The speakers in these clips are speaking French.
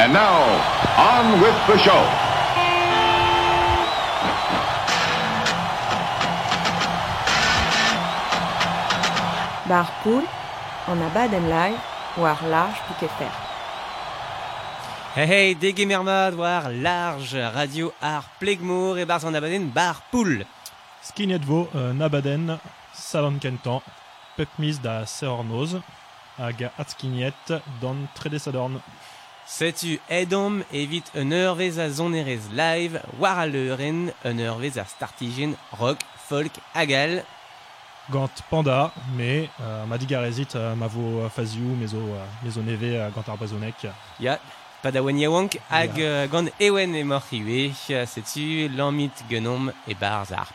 And now, on with the show. Bar pool, on a baden live, war large piquet fer. Hey hey, mermad war large radio ar plegmour e barz an abaden bar pool. Skinet vo euh, nabaden salon kentan, pep da seornoz, hag atskiniet don tredesadorn. Setu edom evit un eurvez a zonerez live war a leuren un eurvez a startigen rock, folk, agal. Gant panda, me euh, ma digarezit euh, ma vo faziou mezo, euh, mezo neve euh, gant ar bazonek. Ya, pa da wen yaouank hag yeah. gant ewen e morchiwe, setu lamit genom e barz ar.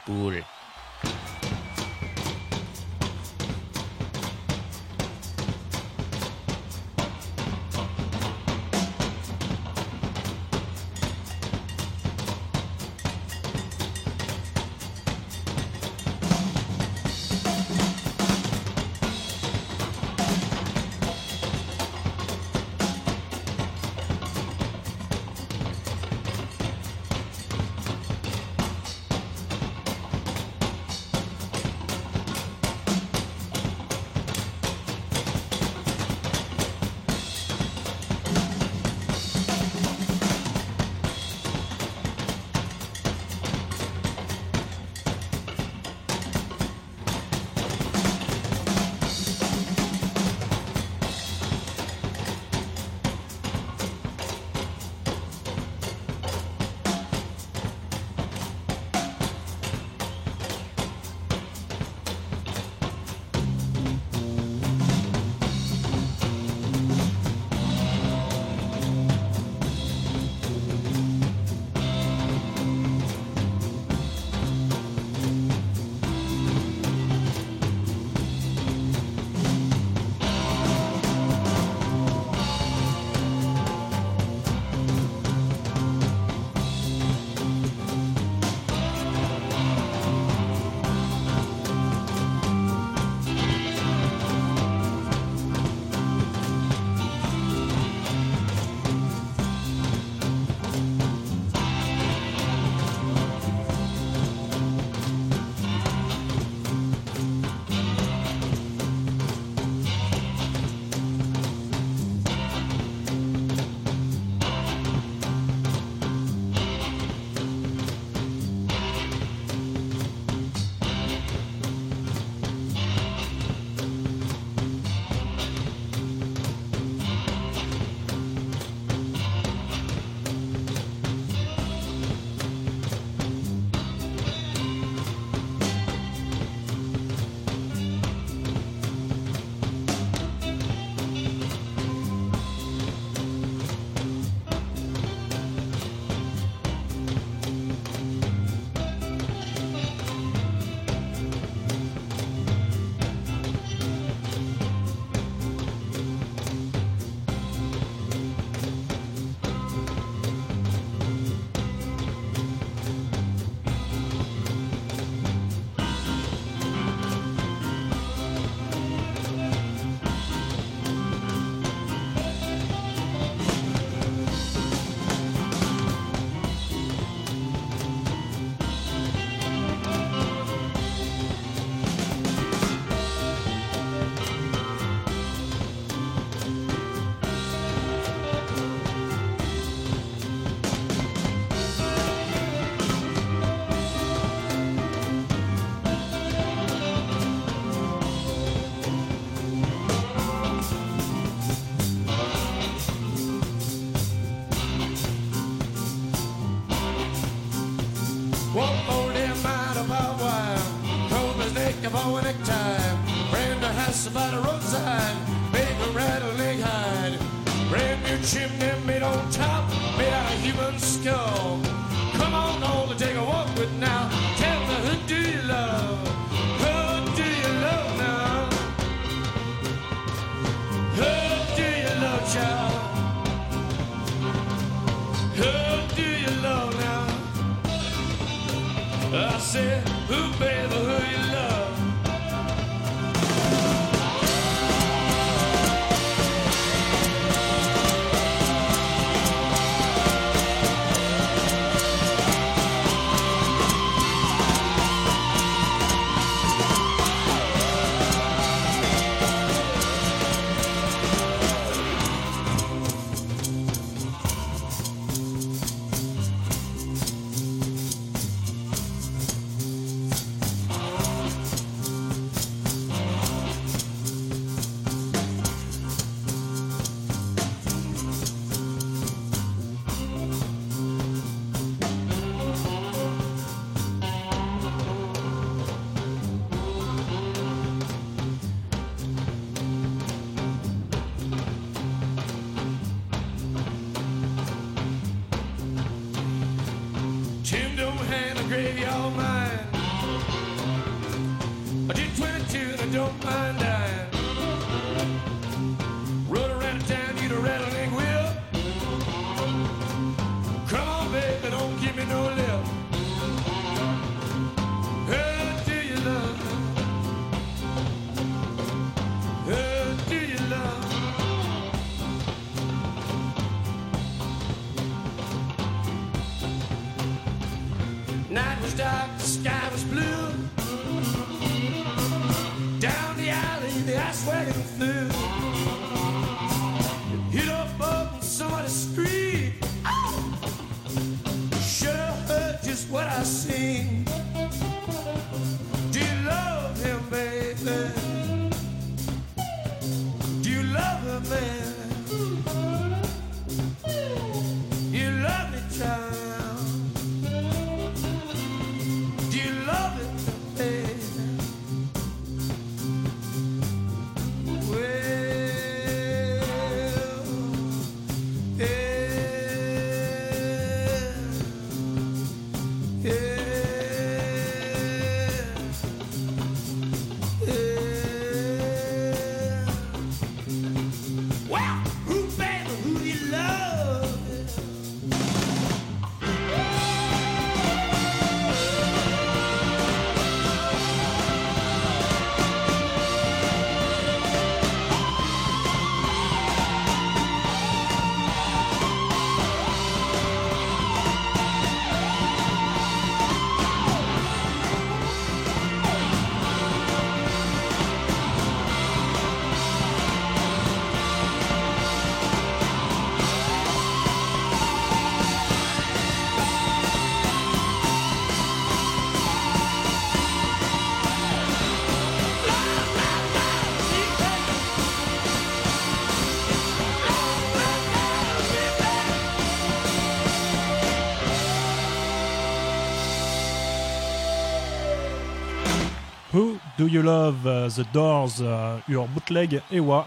Do You Love uh, The Doors uh, ur bootleg ewa.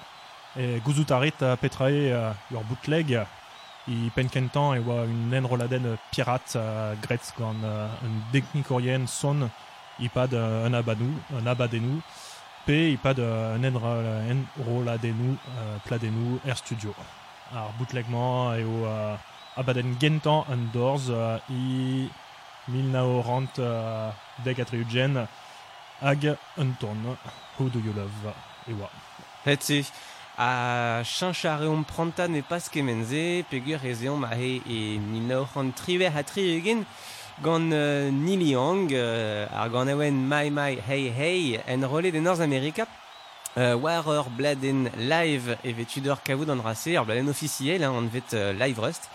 E gouzoutarit uh, petrae uh, ur bootleg. I penkentan ewa un enroladen pirat uh, gretz gant uh, un deknikorien son. I pad uh, un abanou, un abadenou pe i pad uh, un enroladenou uh, pladenou er studio. Ar bootlegman eo uh, abaden gentan un Doors i 1940 uh, dek atriugen hag un ton. Who do you love ewa. Heti, a chanchareom pranta ne pas kemenze, pegur ezeom a he e minoc'han triver ha tri egin, gant uh, Neil Young, uh, ar gant awen Mai Mai Hey Hey, en rolet de North America, uh, war ur bladen live e vetud kavout an rase, ur bladen officiel, hein, an vet uh, live rust,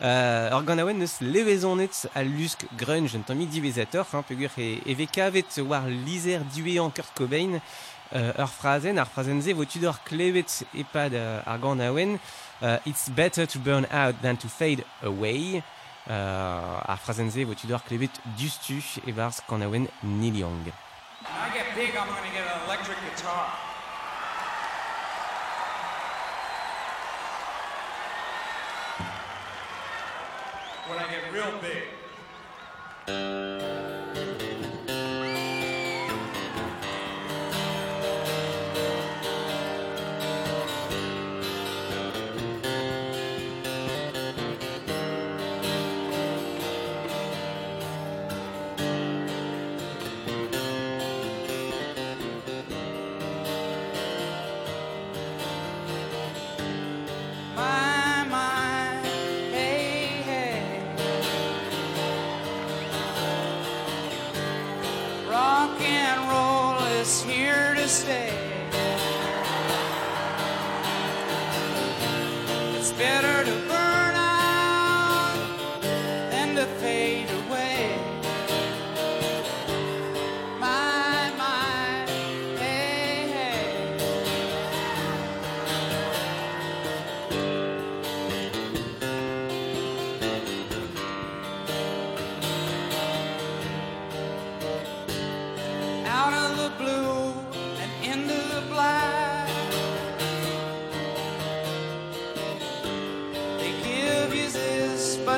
Uh, ur gant awen eus levezonet a lusk grunge un tami divezator, hein, pegur e, e ve kavet war lizer duean Kurt Cobain, uh, ur frazen, ar vo tudor klevet epad uh, ar gant awen, uh, it's better to burn out than to fade away, uh, ar frazenze vo tudor klevet dustu e barz gant awen Neil Young. When I get big, I'm gonna get an electric guitar. When I get real big.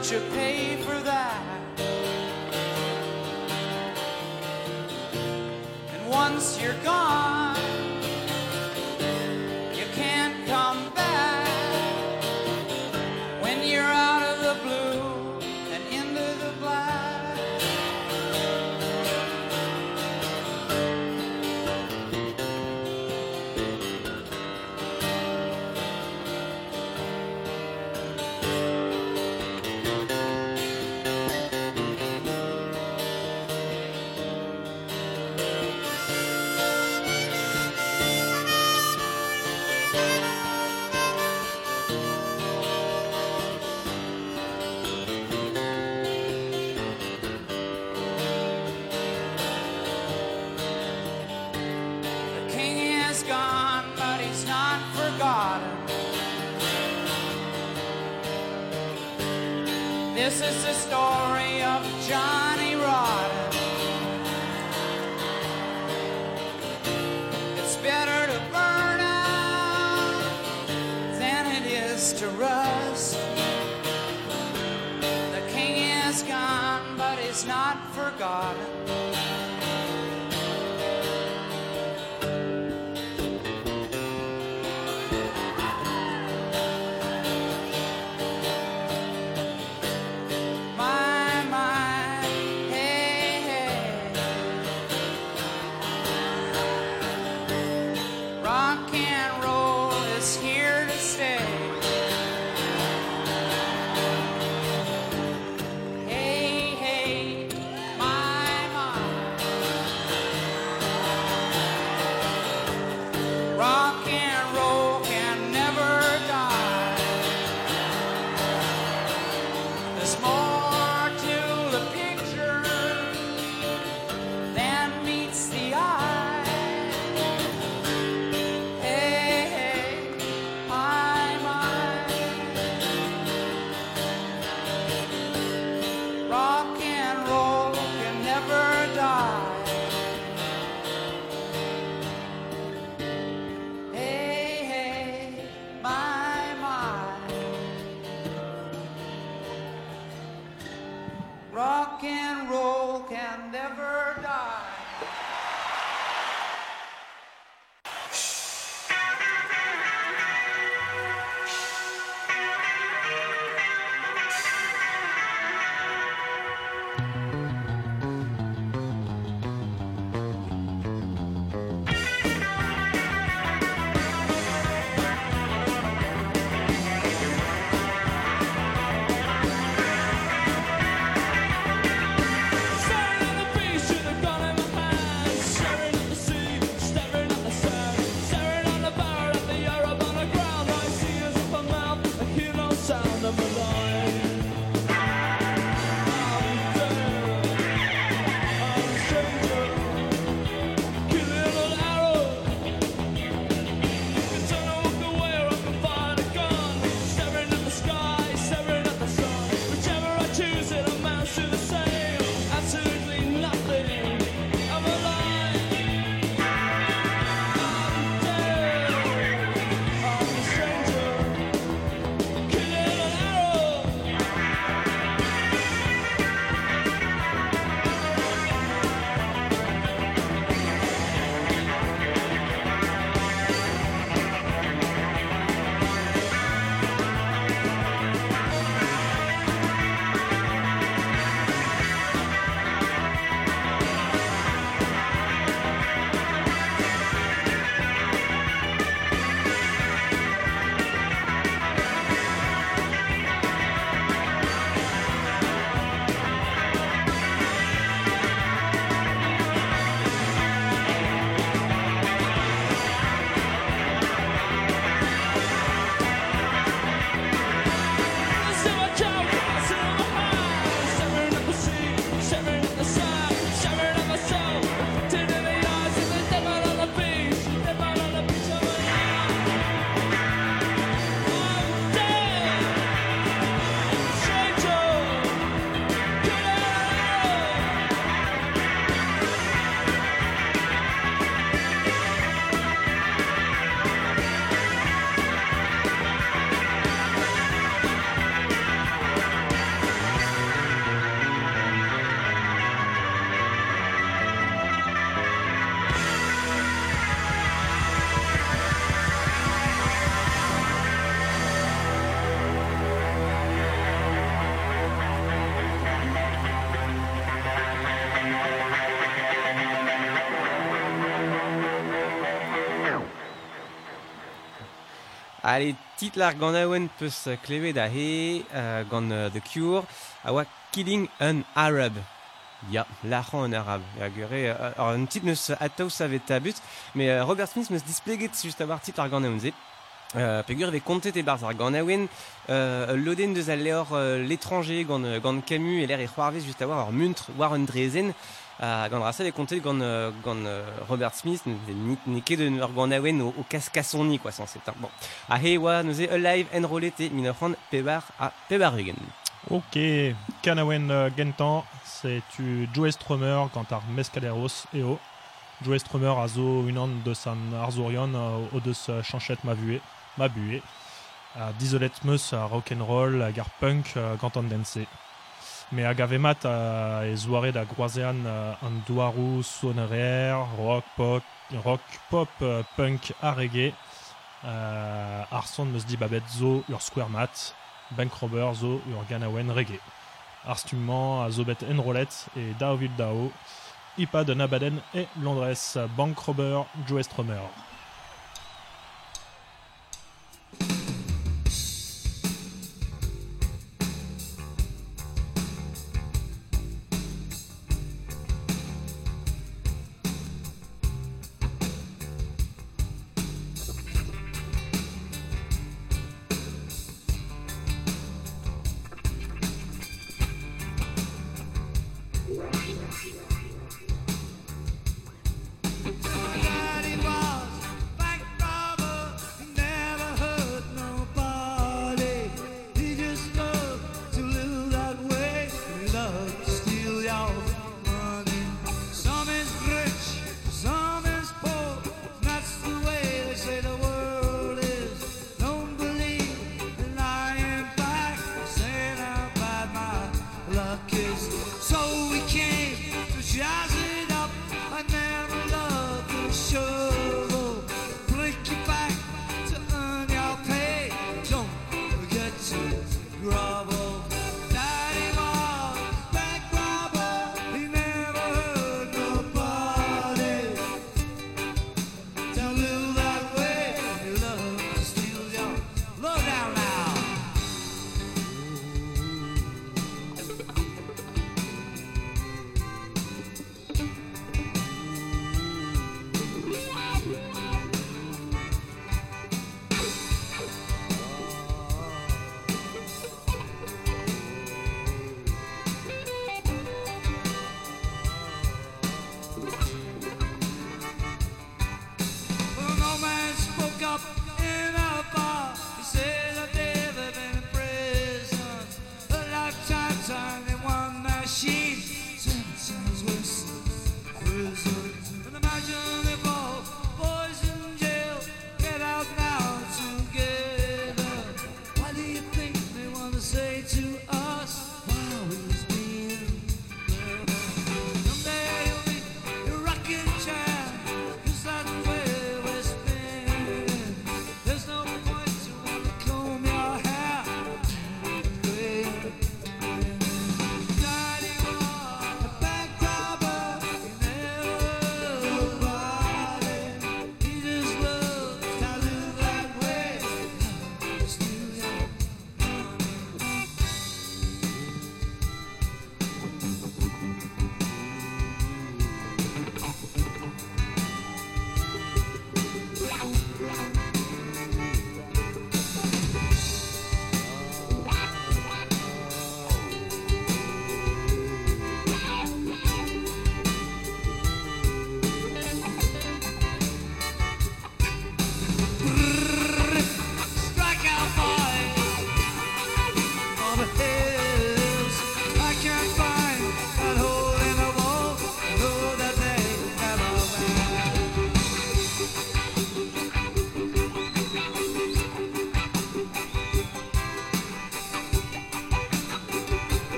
but you pay for that. And once you're gone, Allez, titlar gant aouen peus euh, klevet da he, euh, gant euh, The Cure, a oa Killing an Arab. Ya, lachan an Arab. Ya, gure, euh, alors, un tit neus ataou savet tabut, mais euh, Robert Smith meus displeget just a titlar gant aouen ze. Euh, pegur kontet e barz ar gant aouen, euh, loden deus al leor euh, l'étranger gant, euh, gant Camus e l'air e c'hoarvez just a war ar muntr war un drezen, uh, gant rasal e kontet gant, euh, euh, Robert Smith, ne, ne, ne ket un ur gant aouen o, o kaskasoni, quoi, sans c'est un. Bon. A he oa neuze alive enrolete min ur c'hant pebar a pebarugen. Ok, Kanawen euh, Gentan, c'est tu Joe Strummer quand ar Mescaleros et o. Joe Strummer a zo une an de san Arzorion o deus euh, chanchet ma bué, ma bué. A dizolet meus rock'n'roll, gar punk, an dance. Me a gavemat a e zoare da groazean euh, an douarou rock, pop, rock, pop, euh, punk a reggae. Euh, ar son meus di babet zo ur square mat, Bank Robber zo ur ganawen reggae. Ar stumman a zo bet enrolet e dao, ipa de Nabaden e Londres, Bank Robber, Joe.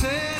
say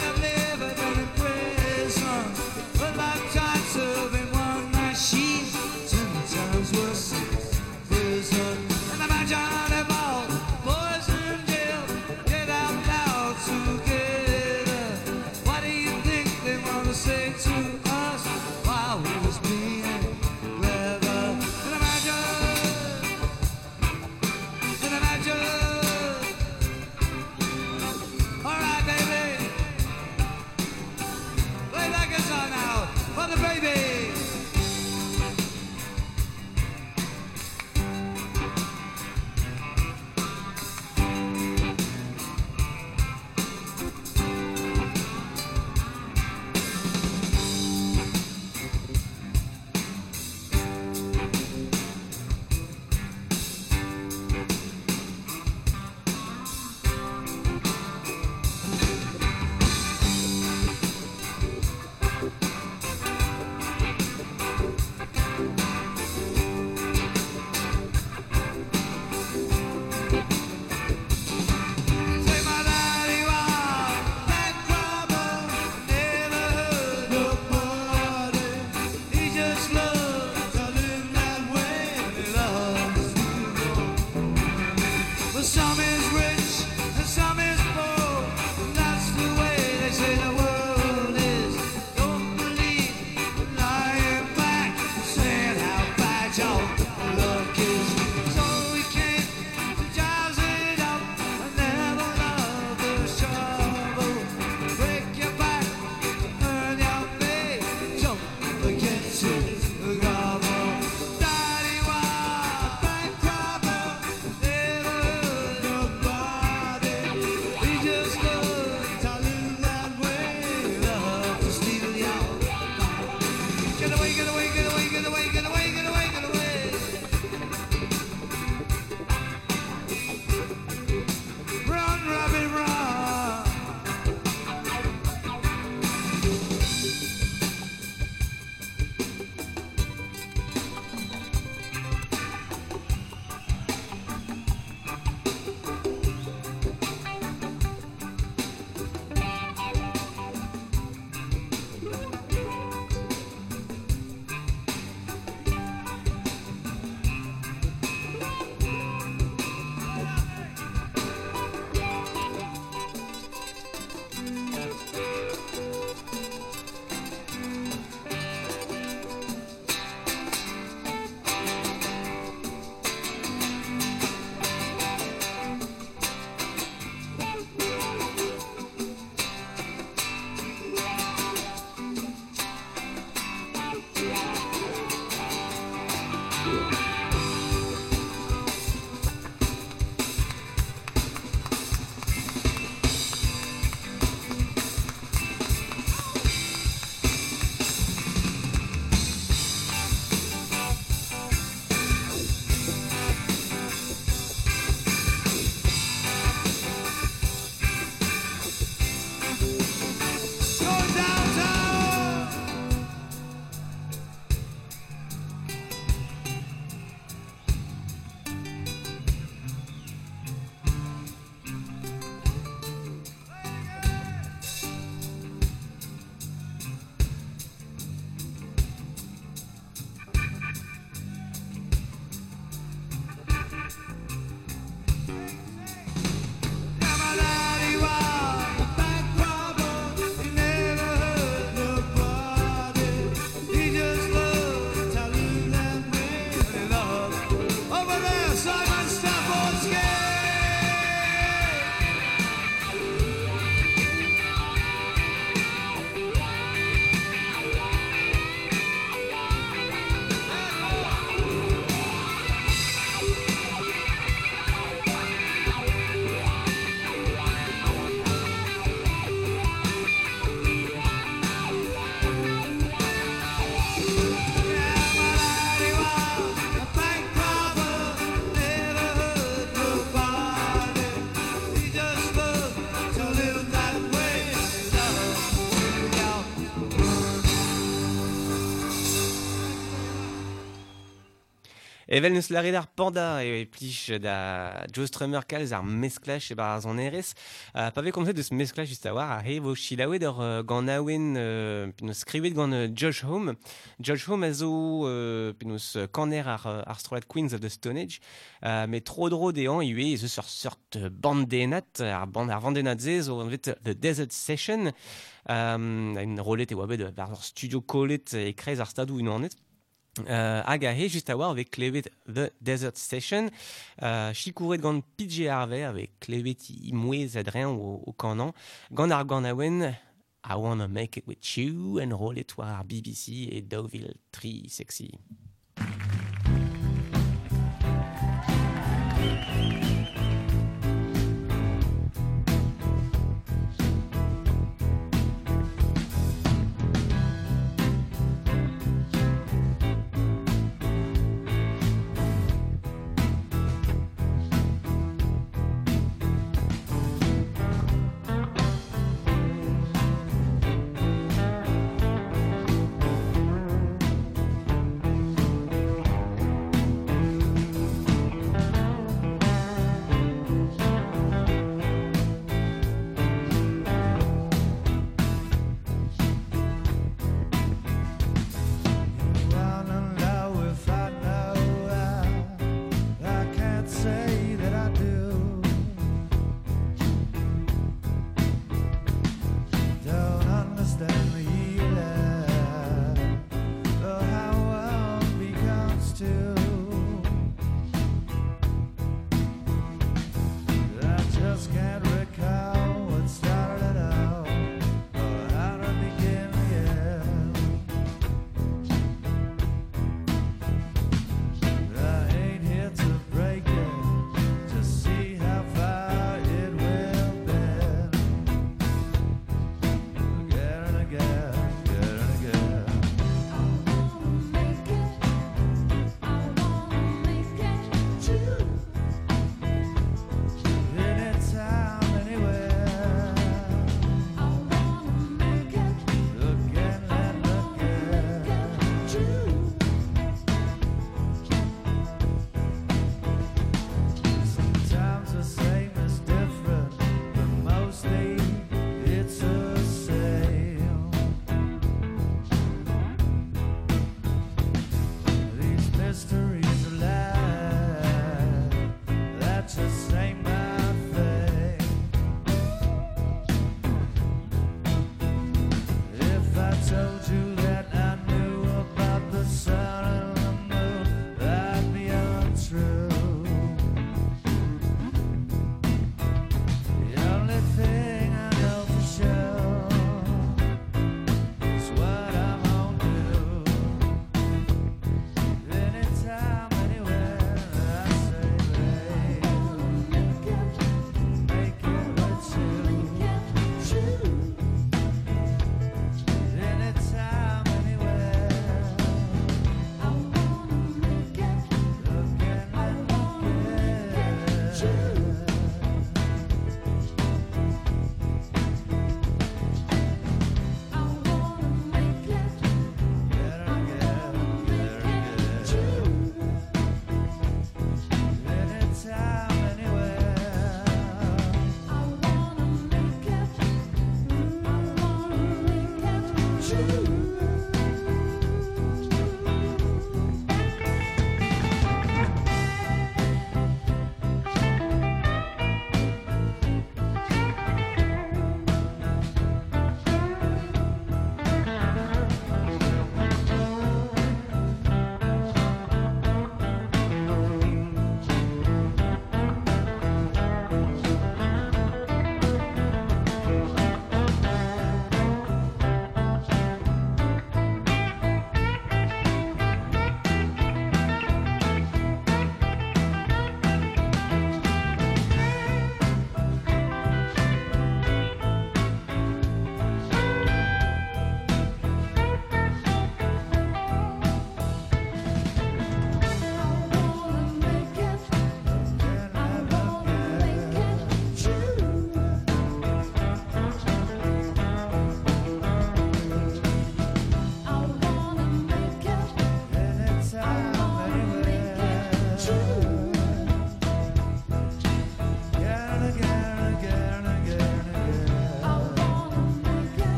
Evel neus lare d'ar panda e plij da Joe Strummer kalz ar mesklach e bar zon erez. Uh, pa ve komzet deus mesklach just a war a he vo chilaouet ur uh, gant aouen uh, penaos skrivet gant uh, Josh Home. Josh Home a zo uh, penaos uh, kaner ar, uh, ar stroet Queens of the Stone Age. Uh, met tro dro dean iwe ez eus ur sort uh, bandenat, ar, band, ar bandenat ze zo an vet The Desert Session. Um, un rolet e oa bet ar studio kolet e krez ar stadou un anet. Uh, hag a he just a war avec klevet The Desert Station. Uh, chikouret gant PJ Harvey avec klevet i mouez adrien. Gant ar gant aouen, I wanna make it with you, rolet war ar BBC et Deauville tri sexy.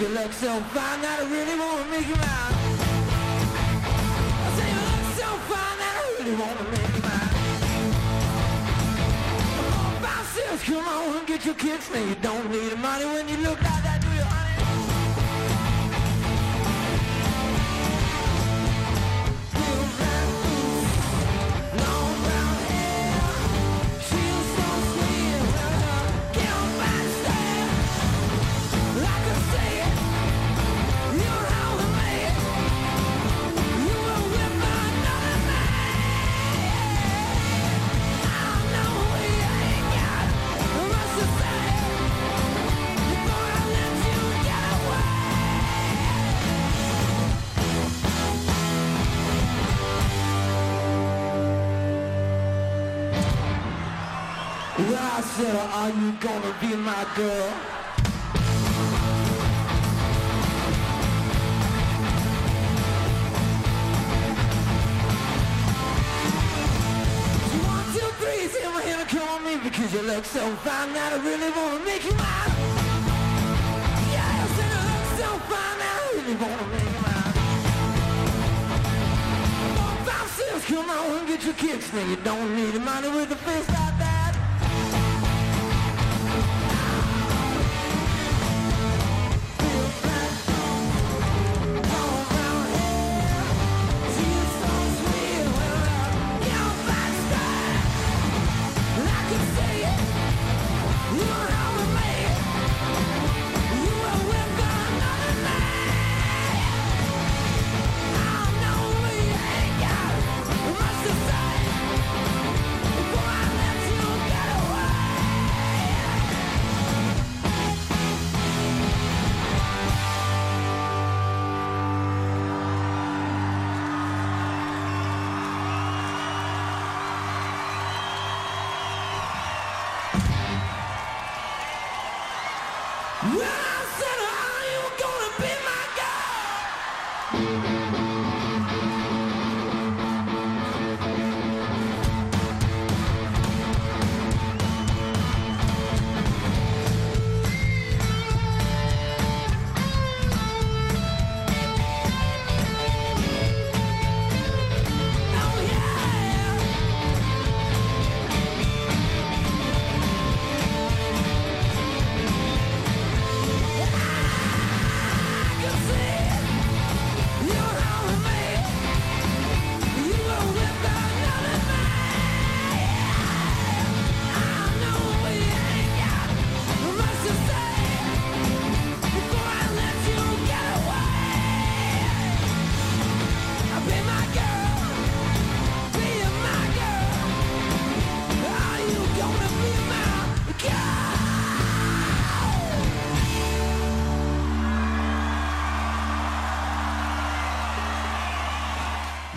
Look so fine that I really wanna make you mine. I say you look so fine that I really wanna make you mine. Four, five, six, come on and get your kicks. Man, you don't need the money when you look like that, gonna be my girl? One, two, three, say my hand come on me because you look so fine that I really wanna make you mine. I you look so fine that I really wanna make you mine. Four, five, six, come on and get your kicks, man. You don't need the money with a face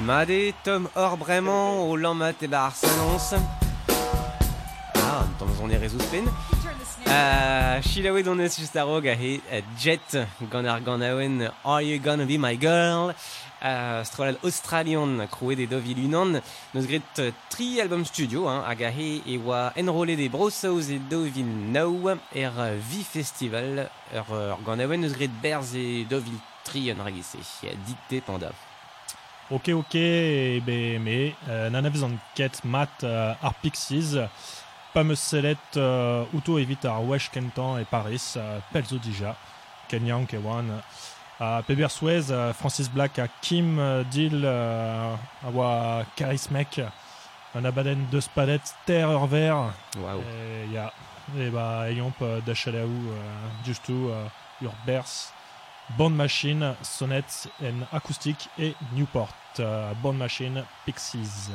Made, Tom Or vraiment au Lammat et Barcelons. Ah, dans on est Resuspen. Uh, Shilawe don eus just arog a he uh, Jet gant ar gant aouen Are You Gonna Be My Girl? Uh, Strolal Australian krouet e dovil unan Neus gret uh, tri album studio hein, hag a he e oa enrolé de brossaoz e dovil nou er Vi Festival er, aouen neus gret berz e dovil tri ragise Dite panda Ok, ok, e be me, euh, nan avez an ket mat euh, ar Pixies, euh, outo evit ar wech kentan e Paris, euh, pelzo dija, ken yank e oan. A peber souez, euh, Francis Black a Kim euh, Dill euh, a oa Charismek, an abaden deus padet ter ur ver, Waouh e ya, e ba euh, euh, euh, ur bers, Bond Machine, Sonnet en acoustique et Newport. Euh, Bond Machine, Pixies.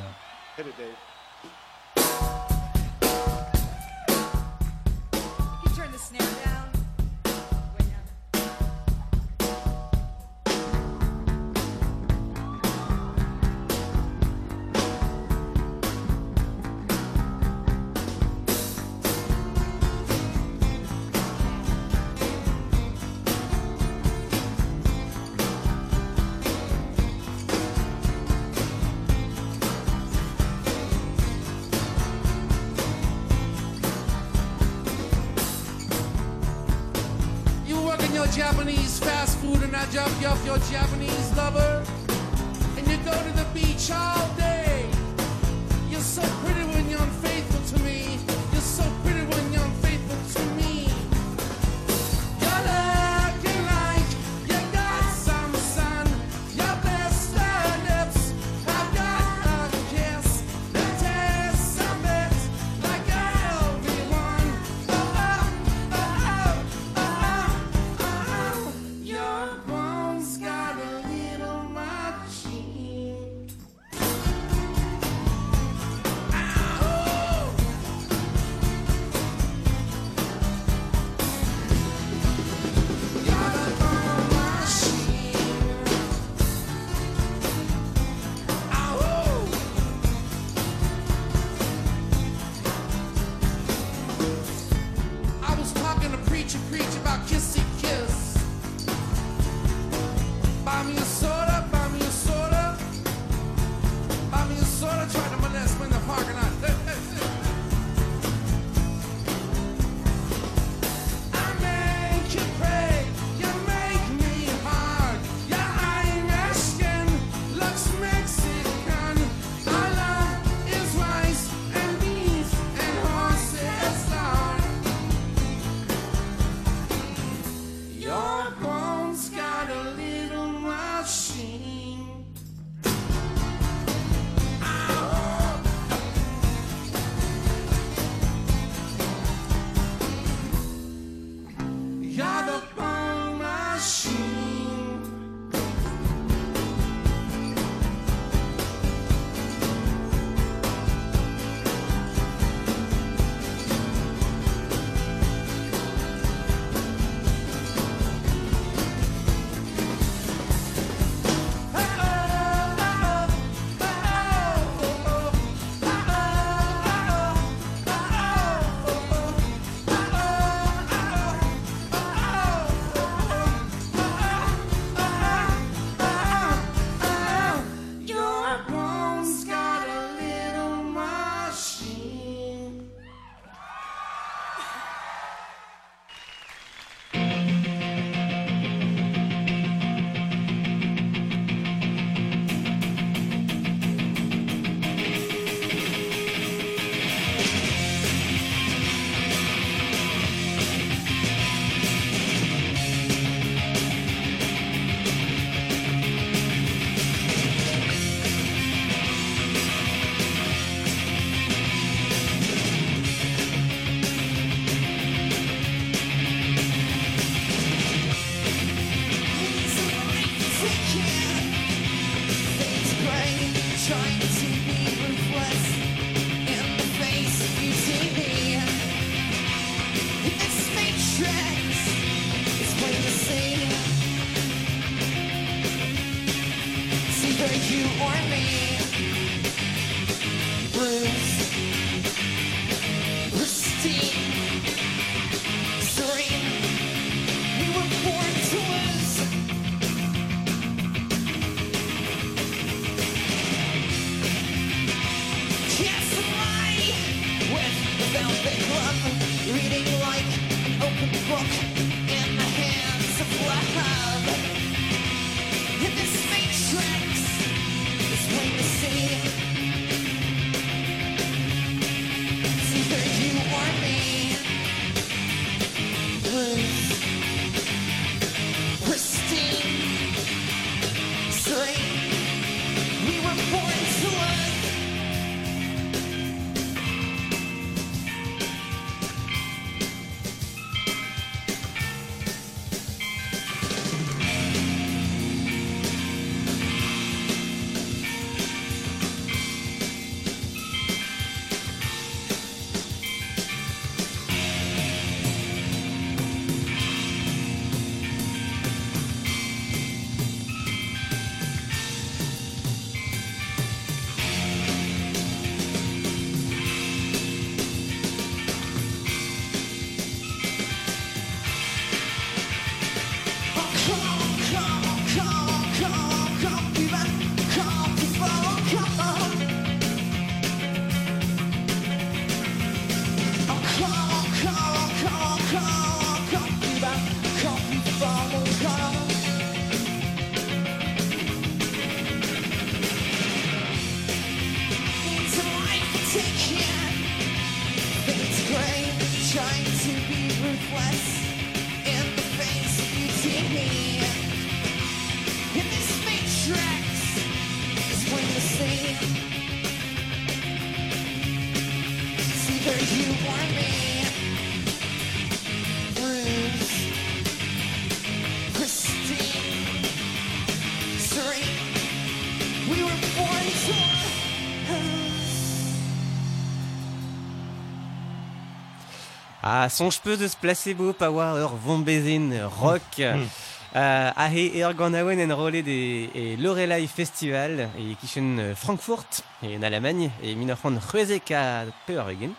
Ah, songe peu de ce placebo power ur vombezin rock. Mm. Euh, a he ur gant aouen en rolet de e Lorelei Festival e kichen euh, Frankfurt e en Allemagne e min ur c'hant c'hwezek a peur egen.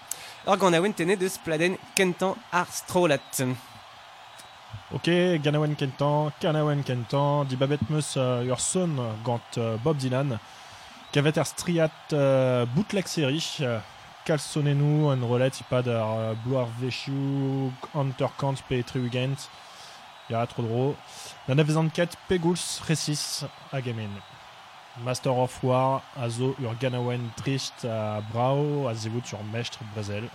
Ur gant aouen tenet deus pladen kentan ar strolat. Ok, Ganawen Kentan, Ganawen Kentan, di babet meus uh, ur son gant uh, Bob Dylan, kavet striat bootleg seri, uh, kalsonenou an rolet ipad ar uh, bloar vechiou, anterkant pe triugent, ya tro dro, na nevezan ket pegouls resis a gemen. Master of War a zo ur Ganawen trist a brao a zevout ur mestre brezel,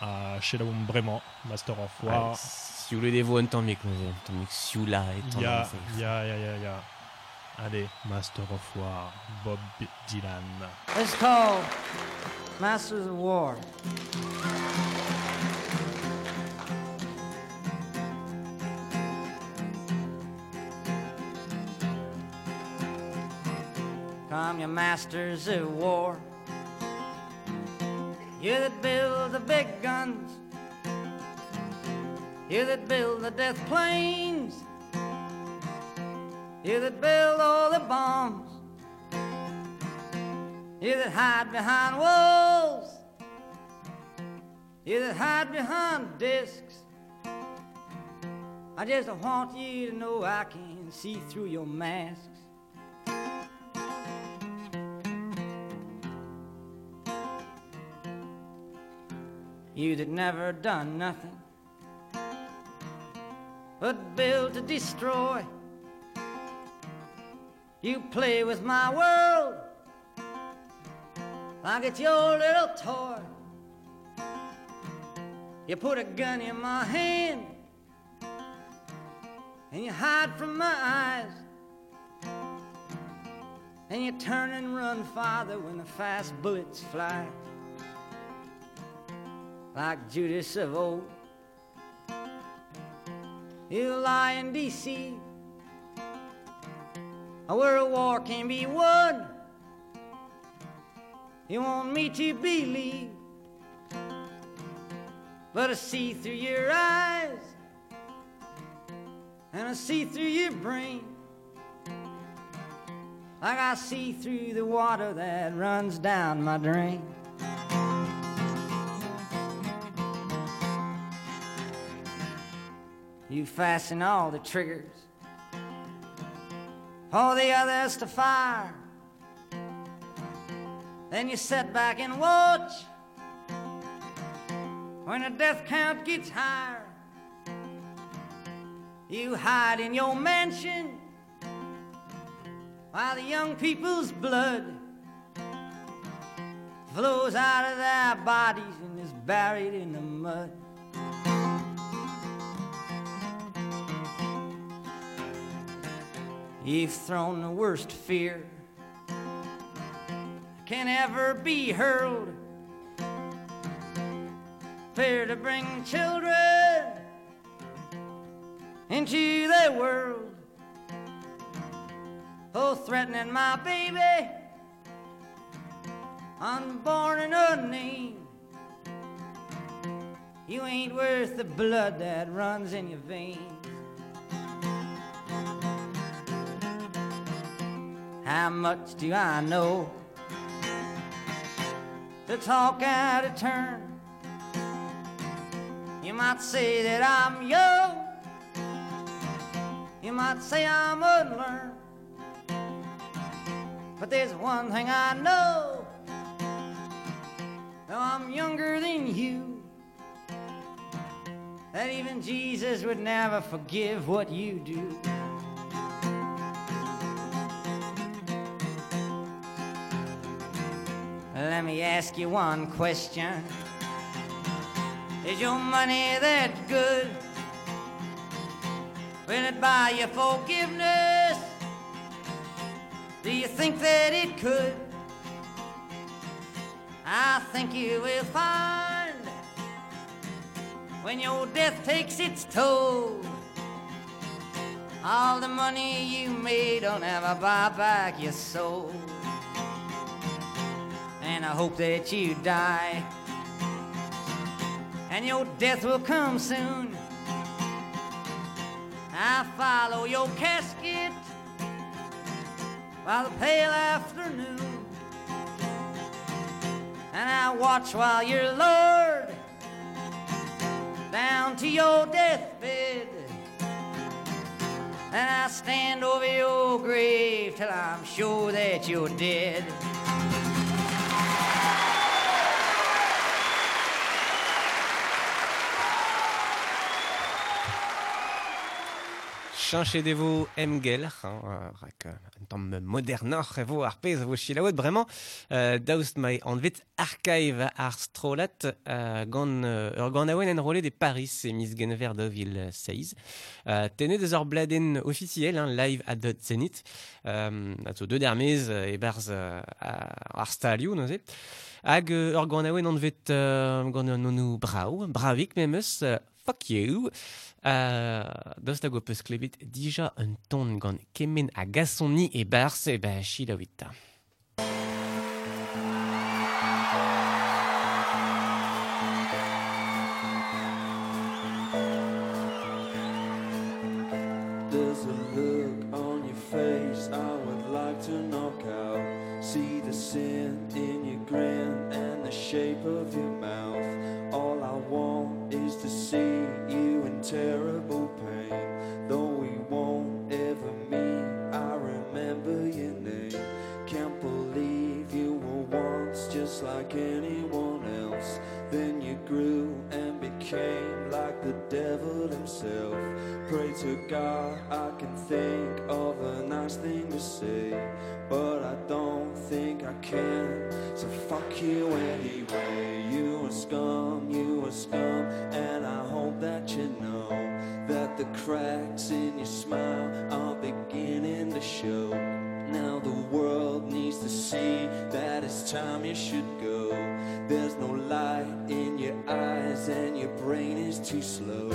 a chelaoum bremañ, Master of War. Si vous voulez des voix en temps mieux que nous, en temps mieux que Sioula et tant Ya, ya, ya, ya, ya. Allez, Master of War, Bob Dylan. It's called Masters of War. Come, you masters of war. You that build the big guns. You that build the death planes. You that build all the bombs. You that hide behind walls. You that hide behind discs. I just want you to know I can see through your masks. You that never done nothing but build to destroy. You play with my world like it's your little toy. You put a gun in my hand and you hide from my eyes. And you turn and run farther when the fast bullets fly. Like Judas of old, you lie and deceive. A war can be won. You want me to believe, but I see through your eyes, and I see through your brain, like I see through the water that runs down my drain. You fasten all the triggers, all the others to fire. Then you sit back and watch when the death count gets higher. You hide in your mansion while the young people's blood flows out of their bodies and is buried in the mud. You've thrown the worst fear can ever be hurled. Fear to bring children into the world. Oh, threatening my baby, unborn and unnamed. You ain't worth the blood that runs in your veins. How much do I know? to talk out of turn. You might say that I'm young. You might say I'm unlearned. But there's one thing I know. Though I'm younger than you, that even Jesus would never forgive what you do. Let me ask you one question. Is your money that good? Will it buy you forgiveness? Do you think that it could? I think you will find when your death takes its toll. All the money you made don't ever buy back your soul and I hope that you die and your death will come soon. I follow your casket by the pale afternoon, and I watch while you're lowered down to your deathbed. And I stand over your grave till I'm sure that you're dead. Chanchedevo emgel, euh, rak euh, un tamm modernoc'h evo ar pez vo chilaouet bremañ, euh, daoust mai anvit archive ar strolat euh, gant ur gant Paris e mis genver da vil 16. Euh, Tenet eus officiel, hein, live at the Zenith, euh, ato deux dermez e barz euh, ar stalioù, noze. Hag ur gant aouen anvet brau, euh, fuck you. Euh, Dost da go peus klevit dija un ton gant kemen a gasoni e barse, e ba chila like the devil himself. Pray to God I can think of a nice thing to say, but I don't think I can. So fuck you anyway. You a scum, you a scum, and I hope that you know that the cracks in your smile are beginning to show. Now the world needs to see that it's time you should go. There's no light eyes and your brain is too slow.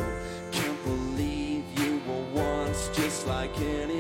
Can't believe you were once just like anyone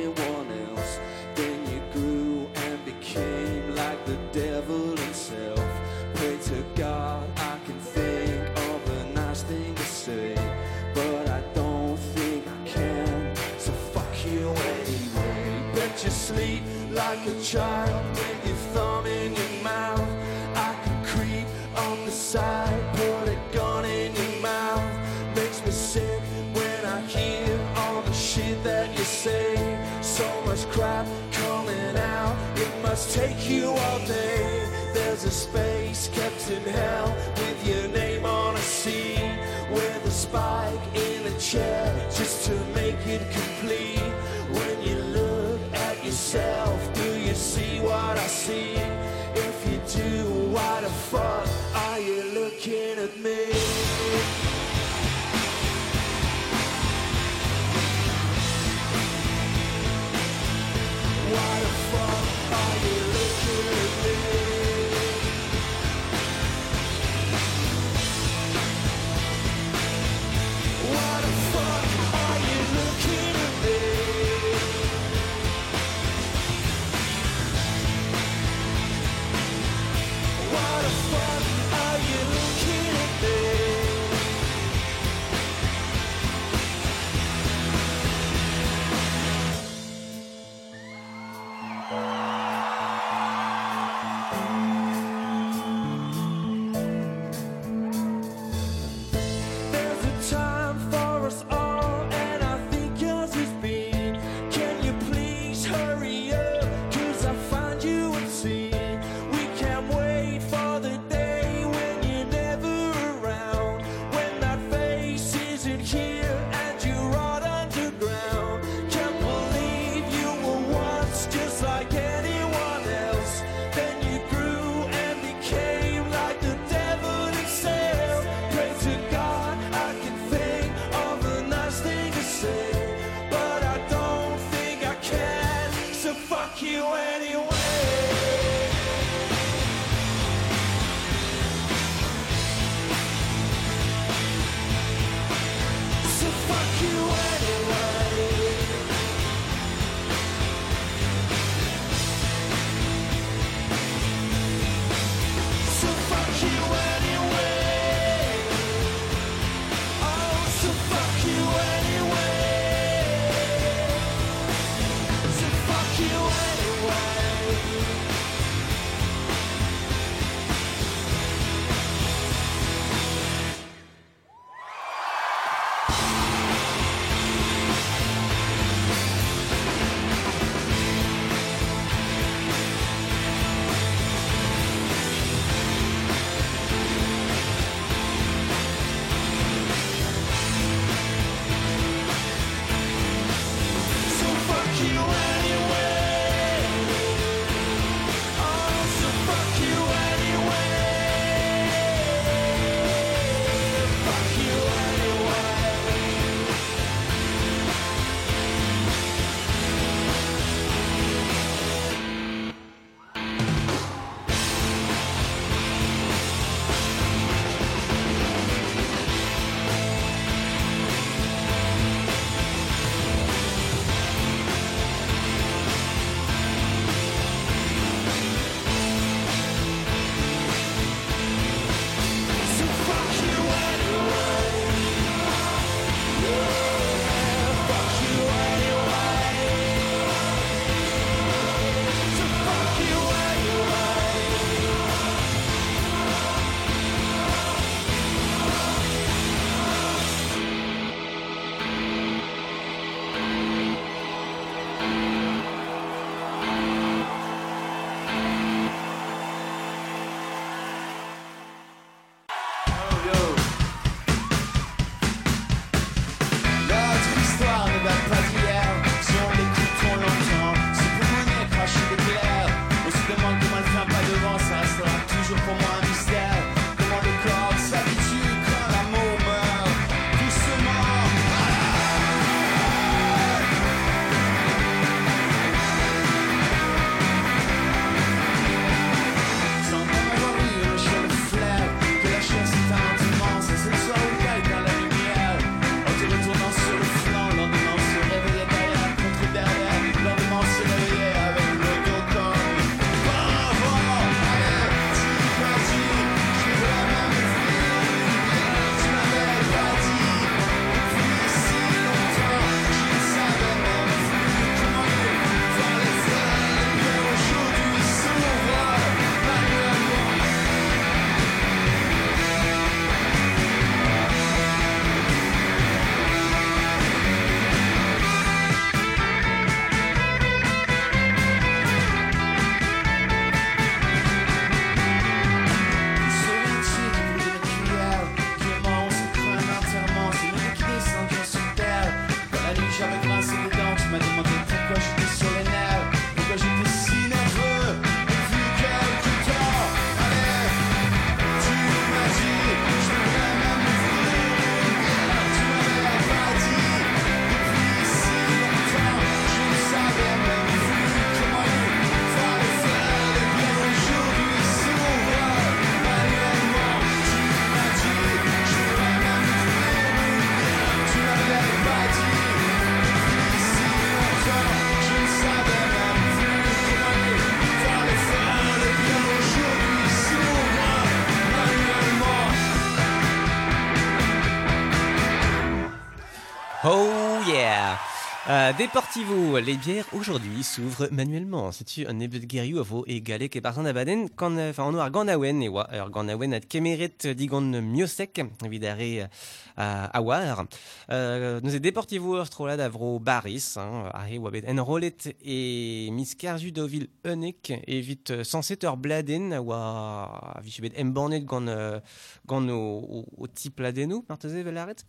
Euh, Deportivo, les bières aujourd'hui s'ouvrent manuellement. C'est-tu un nebet guerriou a vo e galek e barzan abaden quand euh, enfin on ar gant awen e oa ur gant awen ad kemeret digon miosek vidare a a war. Euh, nous e Deportivo ur strolad a vro baris, hein, a he oa bet en rolet e mis kerzu dovil unek evit euh, sanset ur bladen a oa a vich bet embornet gant euh, gant o, o, o tip ladenou, marteze velaret.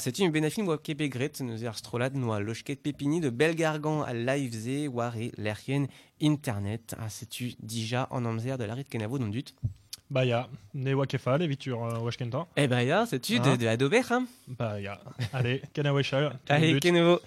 C'est une benafin oa kebegret nous er strolad noa lochket pepini de belgargan a live war e lerchen internet. Ah, c'est-tu déjà en amzer de l'arit kenavo don dut Bah ya, ne oa kefal evit ur uh, washkenta. Eh ben ya, c'est-tu de, de Adobe, hein? Bah ya, allez, ken a wechal. Allez, kenavo.